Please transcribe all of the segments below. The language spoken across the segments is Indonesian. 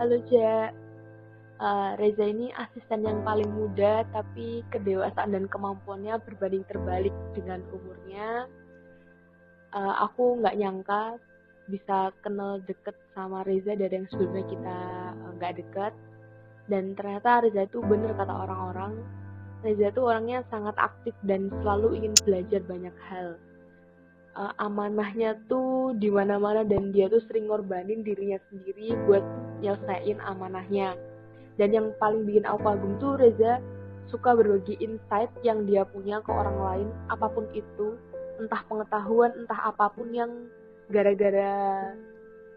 Halo Ja, Eh, Reza ini asisten yang paling muda tapi kedewasaan dan kemampuannya berbanding terbalik dengan umurnya. Eh, aku nggak nyangka bisa kenal deket sama Reza dari yang sebelumnya kita eh, nggak deket. Dan ternyata Reza itu bener kata orang-orang. Reza itu orangnya sangat aktif dan selalu ingin belajar banyak hal. Eh, amanahnya tuh di mana-mana dan dia tuh sering ngorbanin dirinya sendiri buat nyelesain amanahnya. Dan yang paling bikin aku kagum tuh Reza suka berbagi insight yang dia punya ke orang lain apa pun itu. Entah pengetahuan entah apa pun yang gara-gara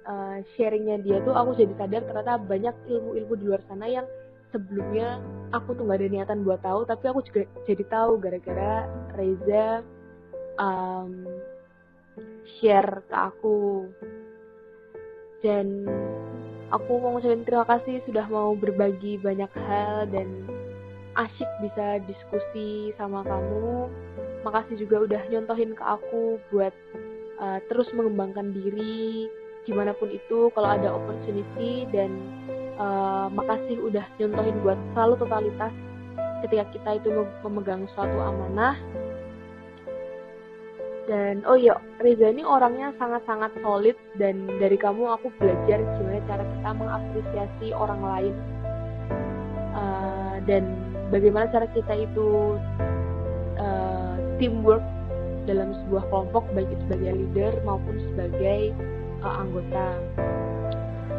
uh, sharingnya dia tuh aku jadi sadar ternyata banyak ilmu-ilmu di luar sana yang sebelumnya aku tuh gak ada niatan buat tahu tapi aku juga jadi tahu gara-gara Reza um, share ke aku. Dan aku mau ngucapin terima kasih sudah mau berbagi banyak hal dan asyik bisa diskusi sama kamu. Makasih juga udah nyontohin ke aku buat uh, terus mengembangkan diri di mana pun itu kalau ada opportunity dan uh, makasih udah nyontohin buat selalu totalitas ketika kita itu memegang suatu amanah dan oh iya Reza ini orangnya sangat-sangat solid dan dari kamu aku belajar gimana cara kita mengapresiasi orang lain. Uh, dan bagaimana cara kita itu uh, teamwork dalam sebuah kelompok baik itu sebagai leader maupun sebagai uh, anggota.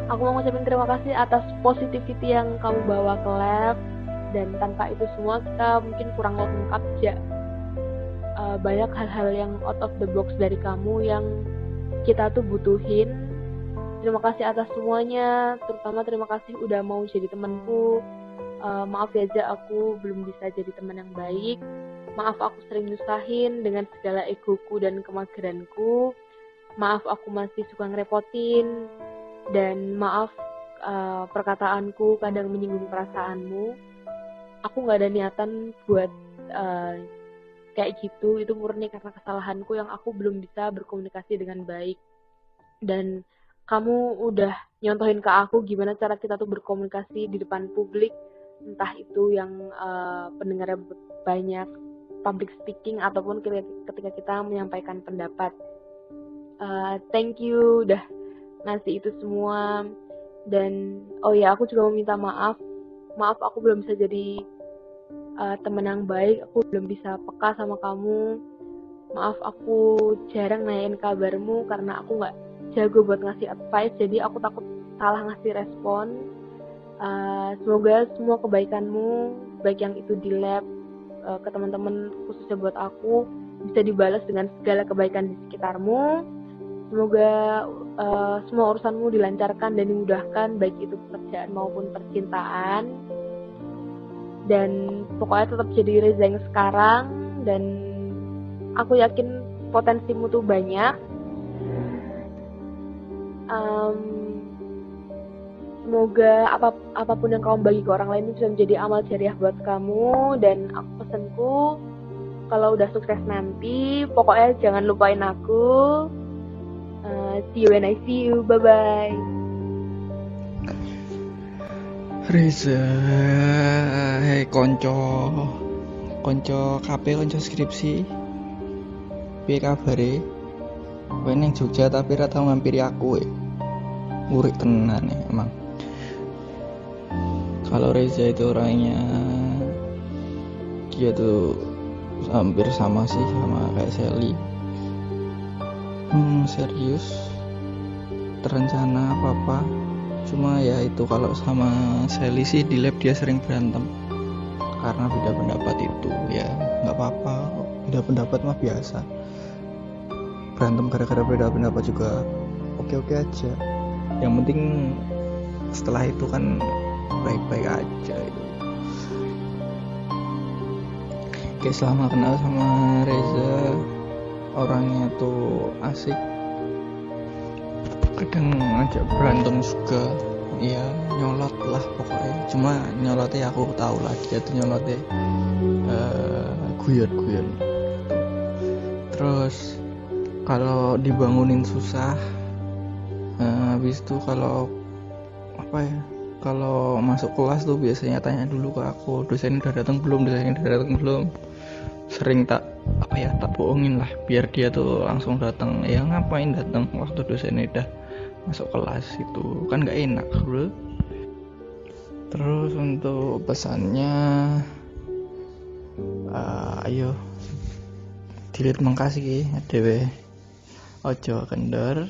Aku mau ngucapin terima kasih atas positivity yang kamu bawa ke lab dan tanpa itu semua kita mungkin kurang lengkap ya uh, banyak hal-hal yang out of the box dari kamu yang kita tuh butuhin. Terima kasih atas semuanya. Terutama terima kasih udah mau jadi temanku. Uh, maaf ya aja aku belum bisa jadi teman yang baik. Maaf aku sering nyusahin dengan segala egoku dan kemageranku. Maaf aku masih suka ngerepotin. Dan maaf uh, perkataanku kadang menyinggung perasaanmu. Aku nggak ada niatan buat uh, kayak gitu itu murni karena kesalahanku yang aku belum bisa berkomunikasi dengan baik. Dan kamu udah nyontohin ke aku gimana cara kita tuh berkomunikasi di depan publik entah itu yang uh, pendengarnya banyak public speaking ataupun ketika kita menyampaikan pendapat. Uh, thank you udah ngasih itu semua. Dan oh ya aku juga mau minta maaf. Maaf aku belum bisa jadi uh, temen yang baik aku belum bisa peka sama kamu. Maaf aku jarang nanyain kabarmu karena aku nggak jago buat ngasih advice jadi aku takut salah ngasih respon. Uh, semoga semua kebaikanmu baik yang itu di lab uh, ke teman-teman khususnya buat aku bisa dibalas dengan segala kebaikan di sekitarmu. Semoga uh, semua urusanmu dilancarkan dan dimudahkan baik itu pekerjaan maupun percintaan dan pokoknya tetap jadi Reza yang sekarang. Dan aku yakin potensimu tuh banyak. Um, semoga apa apa pun yang kamu bagi ke orang lain bisa menjadi amal jariah buat kamu. Dan aku pesanku kalau udah sukses nanti pokoknya jangan lupain aku. Uh, see you when I see you. Bye bye Reza, hei konco, konco KP konco skripsi, piye kabare? Kowe ning Jogja tapi ra tau ngampiri aku e. Murid tenan ya emang. Kalau Reza itu orangnya dia tuh hampir sama sih sama kayak Sally. Hmm, serius. Terencana apa-apa cuma ya itu kalau sama Sally sih di lab dia sering berantem. Karena beda pendapat itu ya nggak apa-apa beda pendapat mah biasa. Berantem gara-gara beda pendapat juga oke-oke aja. Yang penting setelah itu kan baik-baik aja itu. Oke selama kenal sama Reza. Orangnya tuh asik kadang ngajak berantem juga. Ya nyolot lah pokoknya. Cuma nyolotnya aku tahu lah dia tuh nyolotnya uh, guyon-guyon. Terus kalau dibangunin susah uh, habis itu kalau apa ya kalau masuk kelas tuh biasanya tanya dulu ke aku dosen udah datang belum? Dosen udah datang belum? Sering tak apa ya tak bohongin lah biar dia tuh langsung datang ya ngapain datang waktu dosennya udah masuk kelas itu kan nggak enak bro. Terus untuk pesannya uh, ayo. Dilit mengkasih dewe. Ojo kendor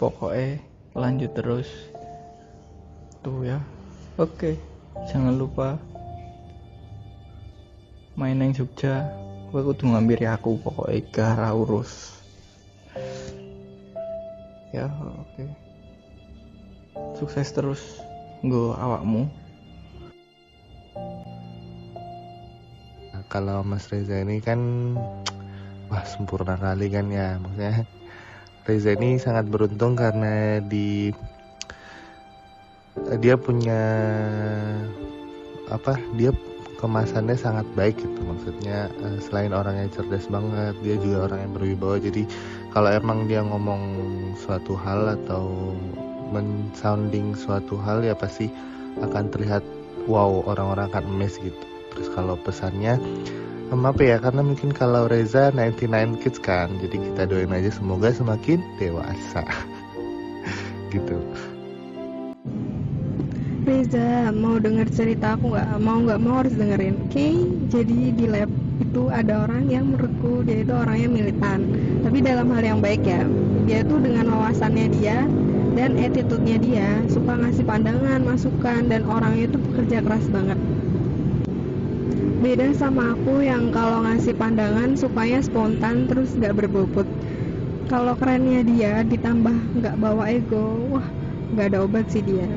pokoknya lanjut terus. Tuh ya. Oke jangan lupa main yang Jogja. Gue kudu ngambil ya aku pokoknya gara urus ya oke. Okay. sukses terus gue awakmu. Nah, kalau Mas Reza ini kan wah sempurna kali kan ya. Maksudnya Reza ini sangat beruntung karena di dia punya apa dia kemasannya sangat baik gitu. Maksudnya uh, selain orangnya cerdas banget dia juga orang yang berwibawa. Jadi kalau emang dia ngomong suatu hal atau mensounding suatu hal ya pasti akan terlihat wow orang-orang akan emes gitu. Terus kalau pesannya apa ya karena mungkin kalau Reza 99 kids kan jadi kita doain aja semoga semakin dewasa. Gitu. Reza mau denger cerita aku nggak? Mau nggak mau harus dengerin. Oke okay? jadi di lab itu ada orang yang menurutku dia itu orangnya militan. Tapi dalam hal yang baik ya dia tuh dengan wawasannya dia dan attitude-nya dia suka ngasih pandangan masukan dan orangnya itu pekerja keras banget. Beda sama aku yang kalau ngasih pandangan supaya spontan terus nggak berbobot. Kalau kerennya dia ditambah nggak bawa ego wah nggak ada obat sih dia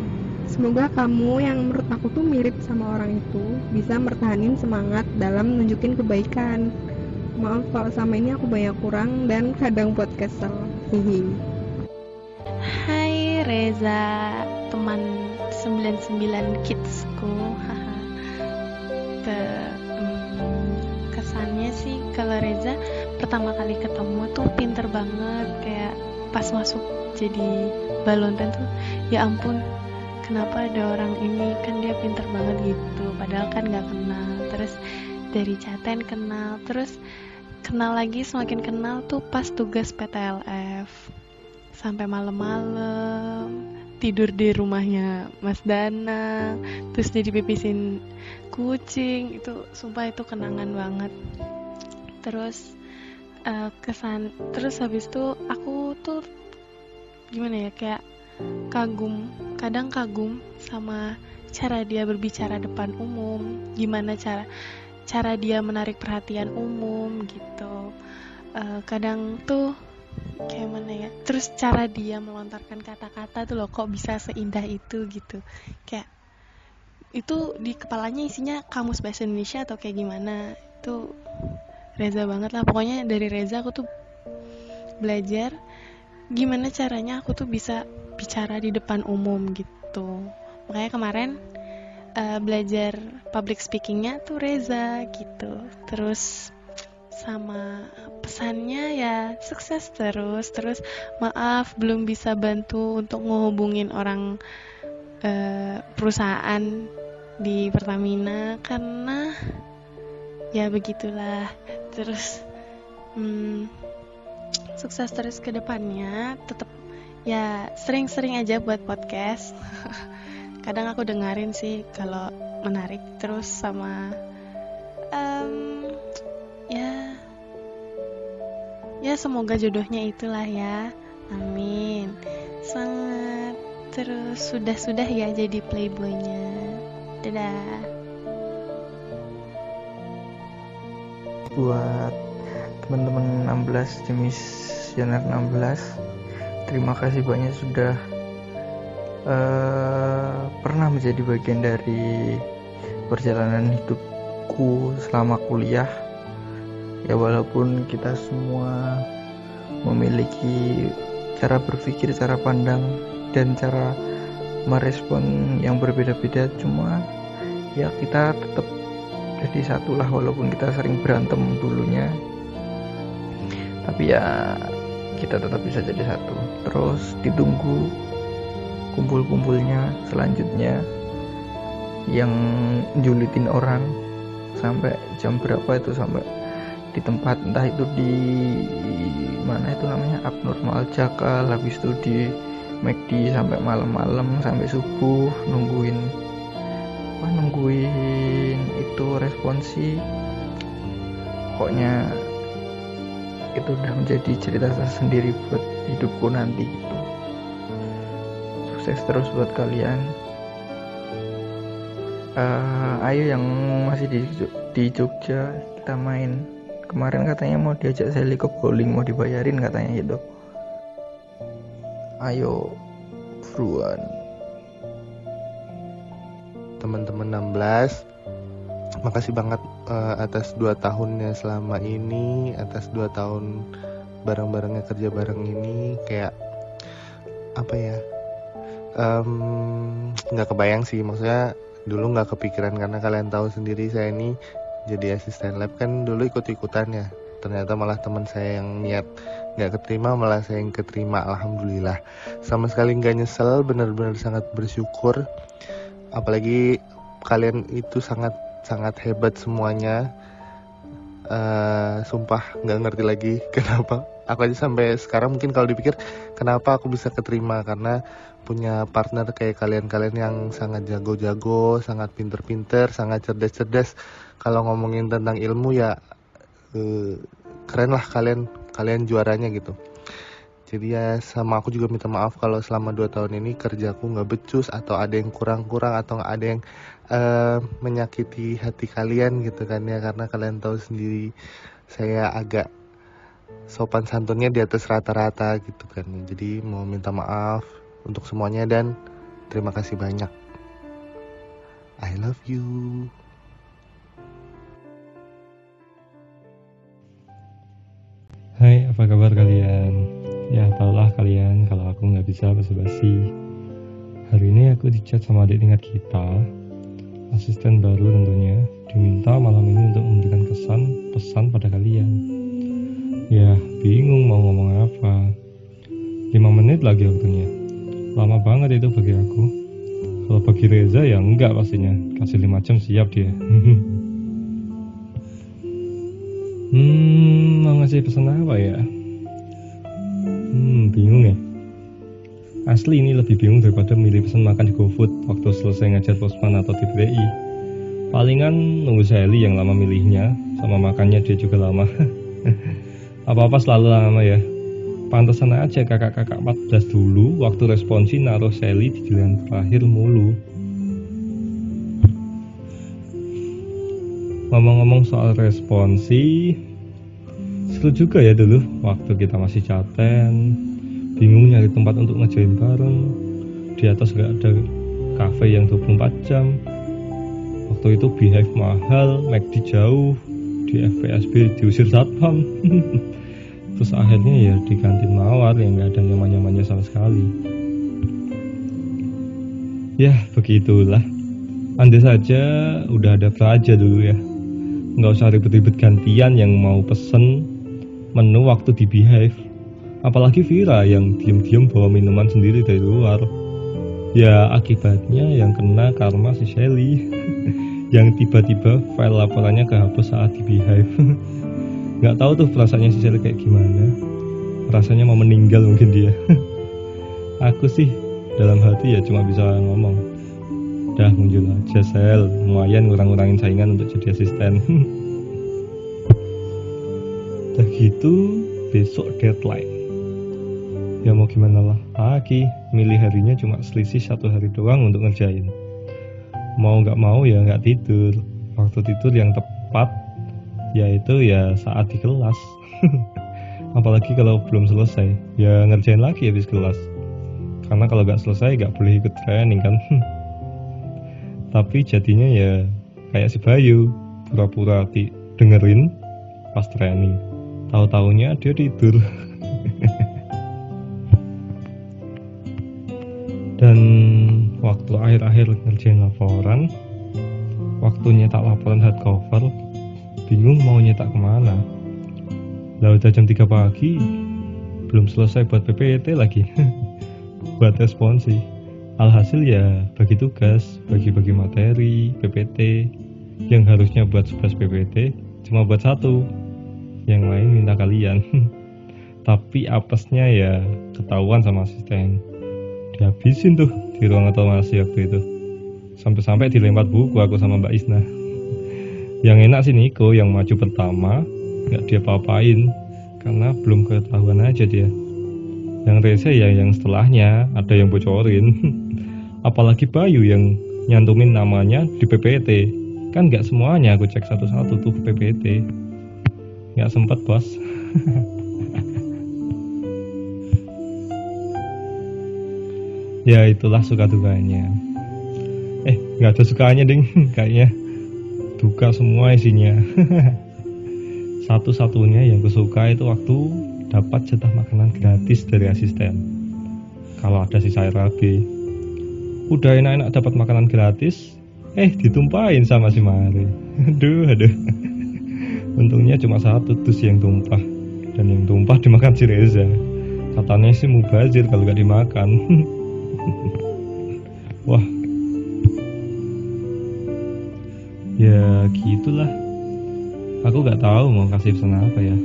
Semoga kamu yang menurut aku tuh mirip sama orang itu bisa mertahanin semangat dalam nunjukin kebaikan. Maaf kalau sama ini aku banyak kurang dan kadang buat kesel. Hihi. Hai Reza, teman 99 kidsku. Ke, hmm, kesannya sih kalau Reza pertama kali ketemu tuh pinter banget kayak pas masuk jadi balontan tuh ya ampun kenapa ada orang ini? Kan dia pinter banget gitu padahal kan nggak kenal. Terus dari chaten kenal terus kenal lagi semakin kenal tuh pas tugas PTLF sampai malam-malam tidur di rumahnya Mas Dana terus jadi pipisin kucing. Itu sumpah itu kenangan banget. Terus uh, kesan terus habis itu aku tuh gimana ya kayak kagum kadang kagum sama cara dia berbicara depan umum. Gimana cara cara dia menarik perhatian umum gitu. Uh, kadang tuh kayak mana ya terus cara dia melontarkan kata-kata tuh loh kok bisa seindah itu gitu. Kayak itu di kepalanya isinya kamus bahasa Indonesia atau kayak gimana? Itu Reza banget lah. Pokoknya dari Reza aku tuh belajar gimana caranya aku tuh bisa bicara di depan umum gitu. Makanya kemarin uh, belajar public speakingnya tuh Reza gitu. Terus sama pesannya ya sukses terus. Terus maaf belum bisa bantu untuk ngehubungin orang uh, perusahaan di Pertamina karena ya begitulah. Terus hmm, sukses terus ke depannya. Tetap ya sering-sering aja buat podcast. Kadang aku dengerin sih kalau menarik terus sama um, ya ya semoga jodohnya itulah ya. Amin. Sangat terus. Sudah-sudah ya jadi playboynya. Dadah. Buat teman-teman 16 jenis Janar 16 terima kasih banyak sudah uh, pernah menjadi bagian dari perjalanan hidupku selama kuliah. Ya walaupun kita semua memiliki cara berpikir cara pandang dan cara merespon yang berbeda-beda cuma ya kita tetap jadi satu lah walaupun kita sering berantem dulunya. Tapi ya kita tetap bisa jadi satu terus ditunggu kumpul-kumpulnya selanjutnya yang julitin orang sampai jam berapa itu sampai di tempat entah itu di mana itu namanya abnormal jakal habis itu di McD sampai malam-malam sampai subuh nungguin apa nungguin itu responsi. Pokoknya itu udah menjadi cerita sendiri buat hidupku nanti. Sukses terus buat kalian. Uh, ayo yang masih di di Jogja kita main. Kemarin katanya mau diajak Sally ke bowling mau dibayarin katanya gitu. Ayo Fruan teman-teman 16 makasih banget uh, atas dua tahunnya selama ini atas dua tahun bareng-barengnya kerja bareng ini kayak apa ya nggak um, kebayang sih. Maksudnya dulu nggak kepikiran karena kalian tahu sendiri saya ini jadi asisten lab kan dulu ikut-ikutan ya. Ternyata malah teman saya yang niat nggak keterima malah saya yang keterima alhamdulillah. Sama sekali nggak nyesel benar-benar sangat bersyukur. Apalagi kalian itu sangat sangat hebat semuanya uh, sumpah nggak ngerti lagi kenapa aku aja sampai sekarang mungkin kalau dipikir kenapa aku bisa keterima karena punya partner kayak kalian-kalian yang sangat jago-jago, sangat pinter-pinter, sangat cerdas-cerdas. Kalau ngomongin tentang ilmu ya uh, keren lah kalian, kalian juaranya gitu. Jadi ya sama aku juga minta maaf kalau selama 2 tahun ini kerjaku nggak becus atau ada yang kurang-kurang atau ada yang uh, menyakiti hati kalian gitu kan ya. Karena kalian tahu sendiri saya agak sopan santunnya di atas rata-rata gitu kan jadi mau minta maaf untuk semuanya dan terima kasih banyak. I love you. Hai apa kabar kalian Ya tahulah kalian kalau aku nggak bisa basa-basi. Hari ini aku dicat sama adik tingkat kita, asisten baru tentunya, diminta malam ini untuk memberikan kesan pesan pada kalian. Ya bingung mau ngomong apa. 5 menit lagi waktunya. Lama banget itu bagi aku. Kalau bagi Reza ya enggak pastinya. Kasih 5 jam siap dia. hmm, mau ngasih pesan apa ya? Hmm, bingung ya. Asli ini lebih bingung daripada milih pesan makan di GoFood waktu selesai ngajar pospan atau di PDI. Palingan nunggu Sally yang lama milihnya, sama makannya dia juga lama. Apa-apa selalu lama ya. Pantesan aja kakak-kakak 14 dulu waktu responsi naruh Sally di giliran terakhir mulu. Ngomong-ngomong soal responsi, seru juga ya dulu waktu kita masih caten bingung nyari tempat untuk ngejain bareng. Di atas gak ada cafe yang 24 jam. Waktu itu behave mahal McD jauh. Di FPSB diusir satpam. Terus akhirnya ya di kantin mawar yang gak ada nyaman-nyamannya sama sekali. Ya begitulah. Andai saja udah ada Praja dulu ya. Nggak usah ribet-ribet gantian yang mau pesen menu waktu di Behave. Apalagi Vira yang diam-diam bawa minuman sendiri dari luar. Ya akibatnya yang kena karma si Shelly yang tiba-tiba file laporannya kehapus saat di Behave. Gak tahu tuh perasaannya si Shelly kayak gimana. Rasanya mau meninggal mungkin dia. Aku sih dalam hati ya cuma bisa ngomong. Dah muncul aja sel, lumayan ngurang-ngurangin saingan untuk jadi asisten. Udah gitu besok deadline. Ya mau gimana lah? Lagi milih harinya cuma selisih satu hari doang untuk ngerjain. Mau nggak mau ya nggak tidur. Waktu tidur yang tepat yaitu ya saat di kelas. Apalagi kalau belum selesai. Ya ngerjain lagi habis kelas. Karena kalau nggak selesai nggak boleh ikut training kan? Tapi jadinya ya kayak si Bayu pura-pura dengerin pas training tahu-taunya dia tidur. Dan waktu akhir-akhir ngerjain laporan waktu nyetak laporan hardcover bingung mau nyetak ke mana. Lah udah jam 3 pagi belum selesai buat PPT lagi. Buat responsi alhasil ya bagi tugas bagi-bagi materi PPT yang harusnya buat 11 PPT cuma buat satu yang lain minta kalian. Tapi apesnya ya ketahuan sama asisten. Dihabisin tuh di ruang otomasi waktu itu. Sampai-sampai dilempar buku aku sama Mbak Isna. Yang enak sih Niko yang maju pertama nggak dia papain karena belum ketahuan aja dia. Yang rese ya yang setelahnya ada yang bocorin. Apalagi Bayu yang nyantumin namanya di PPT kan nggak semuanya aku cek satu-satu tuh PPT nggak sempet bos. Ya itulah suka dukanya. Eh nggak ada sukanya ding. Kayaknya duka semua isinya. Satu-satunya yang kusuka itu waktu dapat jatah makanan gratis dari asisten. Kalau ada si sayur rabi udah enak-enak dapat makanan gratis eh ditumpahin sama si Mari. Aduh aduh untungnya cuma satu dus yang tumpah. Dan yang tumpah dimakan si Reza. Katanya sih mubazir kalau gak dimakan. Wah. Ya gitulah. Aku gak tahu mau kasih pesan apa ya.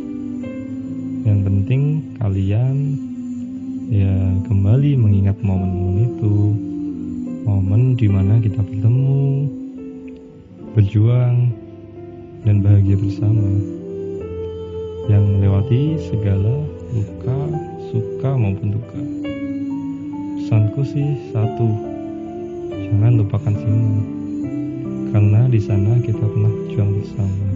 Yang penting kalian ya kembali mengingat momen-momen itu. Momen di mana kita bertemu berjuang bahagia bersama. Yang melewati segala luka, suka maupun duka. Pesanku sih satu jangan lupakan Simon karena di sana kita pernah berjuang bersama